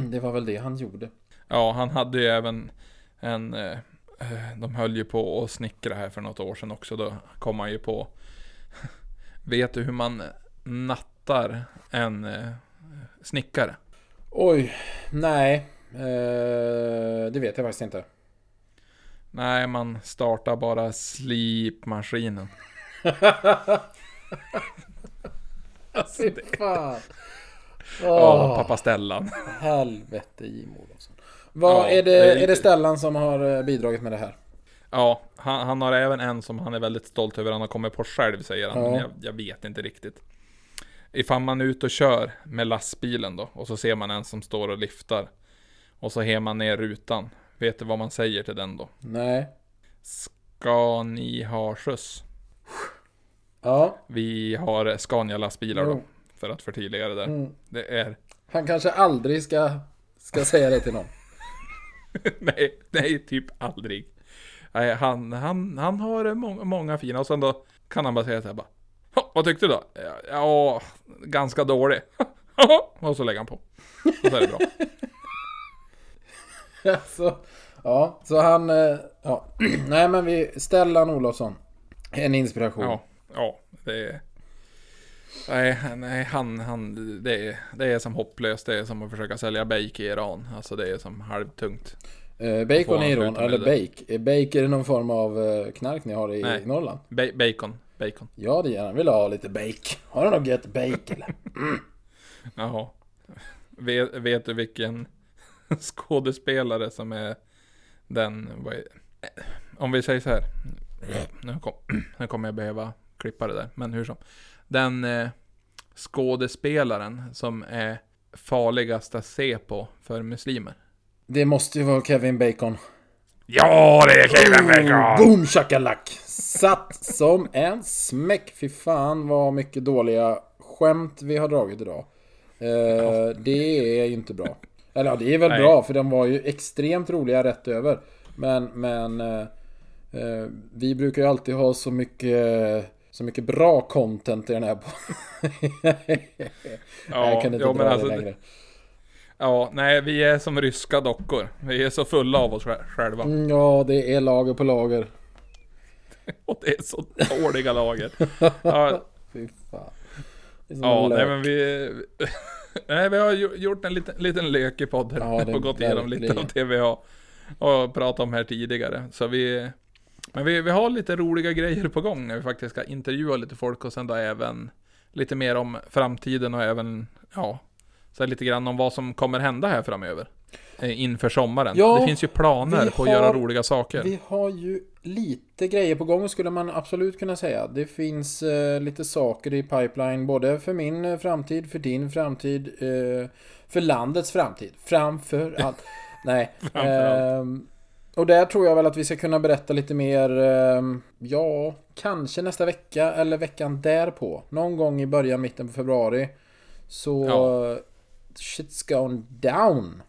<clears throat> Det var väl det han gjorde. Ja, han hade ju även en... Eh, de höll ju på att snickra här för något år sedan också. Då kom han ju på... <laughs> Vet du hur man nattar en eh, snickare? Oj, nej. Eh, det vet jag faktiskt inte. Nej, man startar bara slipmaskinen. <laughs> Fy <laughs> fan. Ja, Åh, pappa Stellan. helvete Jim Olofsson. Vad, Ja, är, det, det är är det Stellan som har eh, bidragit med det här? Ja, han, han har även en som han är väldigt stolt över han har kommit på själv säger han. Ja. Men jag, jag vet inte riktigt. Ifall man är ute och kör med lastbilen då och så ser man en som står och lyftar. Och så har man ner rutan. Vet du vad man säger till den då? Nej. Ska ni ha skjuts? Ja. Vi har Scania lastbilar då. För att förtydliga det där. Mm. Det är... Han kanske aldrig ska, ska säga det till någon. <laughs> nej, nej, typ aldrig. Nej, han, han, han har må många fina och sen då kan han bara säga så här bara. "Ha, Vad tyckte du då? Ja, ganska dålig. <laughs> och så lägger han på. Och så är det bra. <laughs> så, ja, så han... eh, Ja. <clears throat> Nej men vi... Stellan Olofsson. En inspiration. Ja, ja, det är... Nej, nej, han, han, det är, det är som hopplöst. Det är som att försöka sälja bake i Iran. Alltså det är som halvtungt. Eh, bacon i Iran, eller bake. Är bake är det någon form av eh, knark ni har i Nej. Norrland? Ba bacon, bacon. Ja det gärna vill ha lite bake. Har du något gött bake eller? <laughs> Jaha. Vet, vet du vilken <laughs> skådespelare som är den, vad är, om vi säger så här. Nu, kom, <clears throat> nu kommer jag behöva klippa det där, men hur som. Den eh, skådespelaren som är farligast att se på för muslimer. Det måste ju vara Kevin Bacon. Ja, det är Kevin Boom shakalak! Satt som en smäck. Fy fan vad mycket dåliga skämt vi har dragit idag. Eh, Det är ju inte bra. Eller ja, det är väl Nej. bra för de var ju extremt roliga rätt över. Men, men eh, eh, vi brukar ju alltid ha så mycket så mycket bra content i den här podden. Ja, <laughs> jag kunde inte jo, dra men alltså, det längre. Ja, nej, vi är som ryska dockor. Vi är så fulla av oss sj- själva. Mm, Ja, det är lager på lager. <laughs> Och det är så dåliga lager. <laughs> Ja, Fy fan. Ja, nej lök. men vi... Nej, vi har gjort en liten, liten lek i podden Ja, och gått igenom lite av det vi har och pratat om här tidigare. Så vi... Men vi, vi har lite roliga grejer på gång när vi faktiskt ska intervjua lite folk och sen då även lite mer om framtiden och även, ja, så lite grann om vad som kommer hända här framöver. eh, Inför sommaren. Ja, det finns ju planer på att har- göra roliga saker. Vi har ju lite grejer på gång skulle man absolut kunna säga. Det finns eh, lite saker i pipeline både för min eh, framtid, för din framtid, eh, för landets framtid. Framför <laughs> allt. Nej. Framför allt. Och där tror jag väl att vi ska kunna berätta lite mer, ehm, ja, kanske nästa vecka eller veckan därpå. Någon gång i början, mitten på februari. Så Ja. shit's gone down.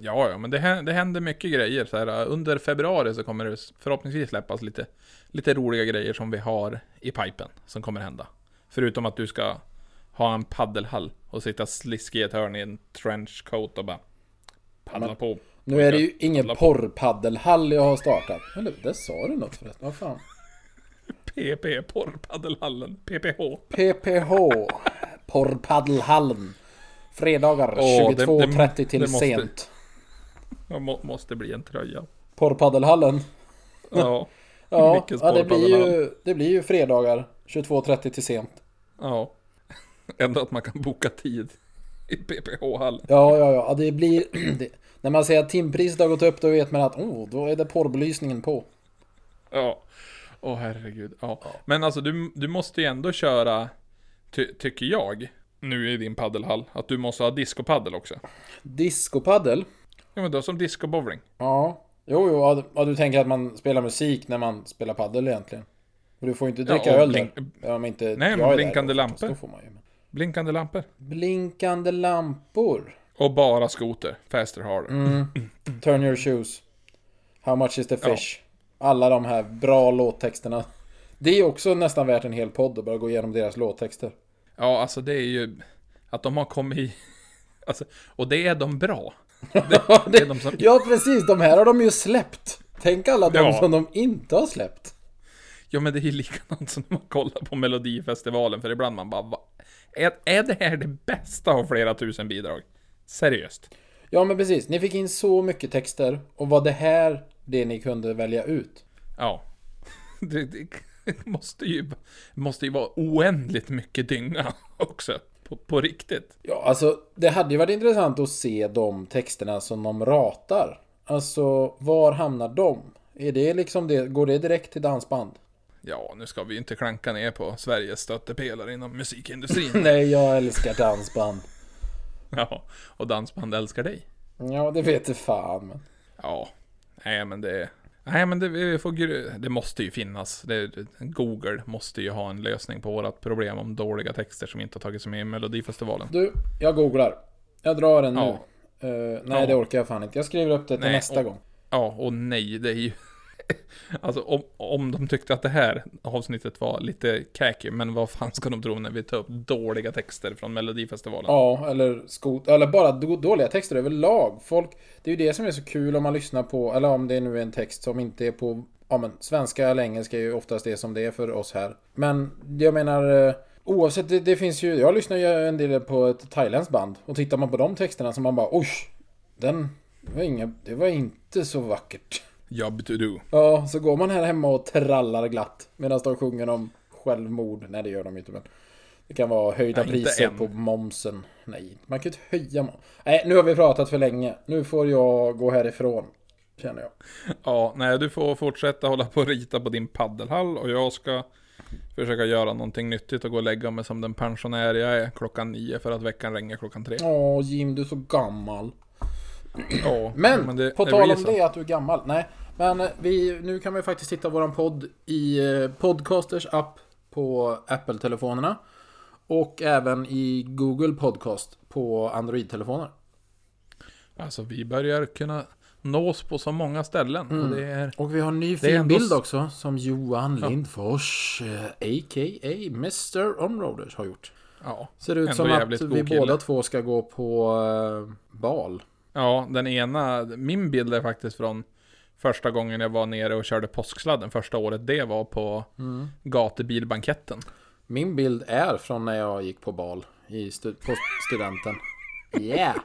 Ja, ja, men det, det händer mycket grejer. Så här, under februari så kommer det förhoppningsvis släppas lite, lite roliga grejer som vi har i pipen som kommer hända. Förutom att du ska ha en paddelhall och sitta sliskig i ett hörn i en trenchcoat och bara paddla Men- på. Nu är det ju ingen porrpaddelhall jag har startat. Eller, där sa du något förresten. Vad fan? PP, porrpaddelhallen, PPH. PPH. Porrpaddelhallen. Fredagar Åh, det- 22.30 det- till det måste- sent. Det må, måste bli en tröja. Porrpaddelhallen. Ja, <laughs> Ja, ja det, blir ju, det blir ju fredagar 22.30 till sent. ja. <laughs> Ändå att man kan boka tid i PPH-hallen. Ja, ja, ja. Det blir... <clears throat> Det, när man säger att timpriset har gått upp då vet man att oh, då är det porrbelysningen på. Ja. Åh herregud. Ja. Men alltså du, du måste ju ändå köra, ty, tycker jag, nu i din paddelhall, att du måste ha discopaddel också. Discopaddel. Ja men då som discobowling. Ja. Jo, jo. Ja, ja, du tänker att man spelar musik när man spelar paddel egentligen. Och du får ju inte dricka Ja, öl där. blink- Ja, om inte Nej, men där blinkande lampor. Blinkande lampor. Blinkande lampor. Och bara skoter. Faster harder. Mm. <clears throat> Turn your shoes. How much is the fish? Alla de här bra låttexterna. Det är också nästan värt en hel podd att bara gå igenom deras låttexter. Ja alltså det är ju, att de har kommit i, <laughs> Alltså, och det är de bra. <laughs> Ja, det är de som- ja, precis. De här har de ju släppt. Tänk alla de Ja. som de inte har släppt. Ja men det är ju likadant som när man kollar på Melodifestivalen, för ibland man bara va? Är, är det här det bästa av flera tusen bidrag? Seriöst? Ja, men precis. Ni fick in så mycket texter. Och var det här det ni kunde välja ut? Ja. <laughs> Det, det <laughs> måste ju, måste ju vara oändligt mycket dynga <laughs> också. På, på riktigt. Ja, alltså det hade ju varit intressant att se de texterna som de ratar. Alltså, var hamnar de? Är det liksom det, går det direkt till dansband? Ja, nu ska vi inte klanka ner på Sveriges stöttepelare inom musikindustrin. Nej, jag älskar dansband. <laughs> ja, och dansband älskar dig. Ja, det vet du fan. Men... Ja, nej men det... Nej men det, vi får, det måste ju finnas. Det, Google måste ju ha en lösning på vårat problem om dåliga texter som inte har tagit sig med i Melodifestivalen. Du, jag googlar. Jag drar den nu. Ja. Eh, nej, Ja. det orkar jag fan inte. Jag skriver upp det till Nej, nästa och- gång. Ja, och nej, det är ju... <laughs> Alltså om, om de tyckte att det här avsnittet var lite cacky, men vad fan ska de tro när vi tar upp dåliga texter från Melodifestivalen? Ja, eller, skot eller bara då- dåliga texter överlag. Folk, det är ju det som är så kul om man lyssnar på, eller om det nu är en text som inte är på, ja men svenska eller engelska är ju oftast det som det är för oss här. Men jag menar, eh, oavsett, det, det finns ju, jag lyssnar ju en del på ett thailändskt band. Och tittar man på de texterna så man bara, oj, den, det var, inga, det var inte så vackert. Jobb to do. Ja, så går man här hemma och trallar glatt medan de sjunger om självmord. Nej, det gör de inte, men det kan vara höjda Nej, priser på momsen. Nej, man kan ju inte höja moms. Nej, nu har vi pratat för länge. Nu får jag gå härifrån, känner jag. Ja, nej, du får fortsätta hålla på och rita på din paddelhall och jag ska försöka göra någonting nyttigt och gå och lägga mig som den pensionär jag är klockan nio för att veckan ringer klockan tre. Åh, Jim, du är så gammal. Ja, Men, det- på tal om det, att du är gammal. Nej, men vi, nu kan vi faktiskt hitta våran podd i eh, Podcasters app på Apple-telefonerna. Och även i Google Podcast på Android-telefoner. Alltså vi börjar kunna nås på så många ställen. Och det är... Och vi har en ny fin ändå bild också som Johan Lindfors, eh, a.k.a. Mr. Onroaders har gjort. Ja, Ser ut som att vi båda två ska gå på eh, bal. Ja, den ena, min bild är faktiskt från första gången jag var nere och körde påsksladden. Första året det var på gatubilbanketten. Min bild är från när jag gick på bal i stu- på studenten. Yeah!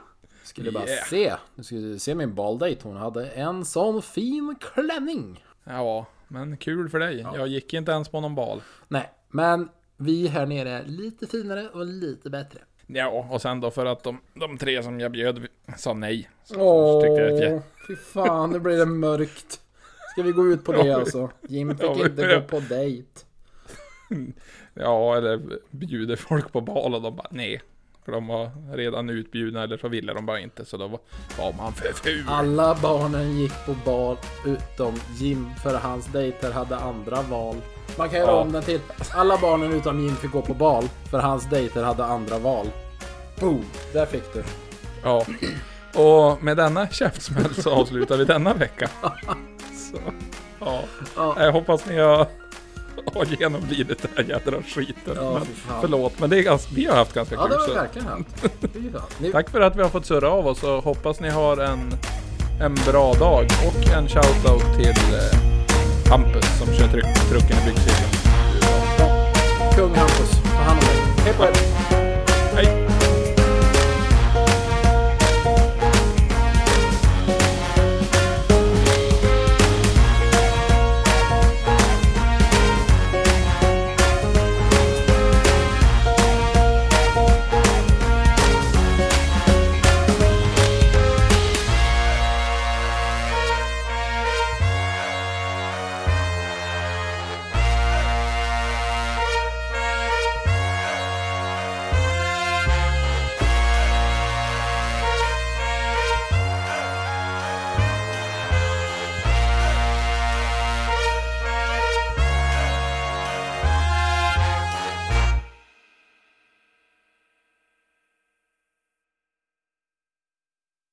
Skulle bara Yeah. se. Du skulle se min baldate. Hon hade en sån fin klänning. Ja, men kul för dig. Jag gick inte ens på någon bal. Nej, men vi här nere är lite finare och lite bättre. Ja, och sen då för att de, de tre som jag bjöd sa nej. Så Åh, tyckte jag fy fan, nu blir det mörkt. Ska vi gå ut på det alltså? Jim fick inte gå på dejt. ja, eller bjuder folk på bal och de bara nej. För de var redan utbjudna eller så ville de bara inte. Så då var, var man för ful. Alla barnen gick på bal utom Jim för hans dejter hade andra val. Man kan göra Ja. om den till. Alla barnen utom Jim fick gå på bal för hans dejter hade andra val. Boom! Där fick du. Ja. Och med denna käftsmäll så avslutar vi denna vecka. <laughs> Så, ja. Ja. Jag hoppas ni har, har genomlidit den här jädra skiten. Ja, men, fan. förlåt, men det är ganska, vi har haft ganska Ja, kul. det var så. verkligen fan. <laughs> Ni- Tack för att vi har fått surra av oss och hoppas ni har en, en bra dag. Och en shoutout till eh, Hampus som kör tryck, trucken i byggcirkeln. Kung Hampus, ta hand om dig. Hej på er!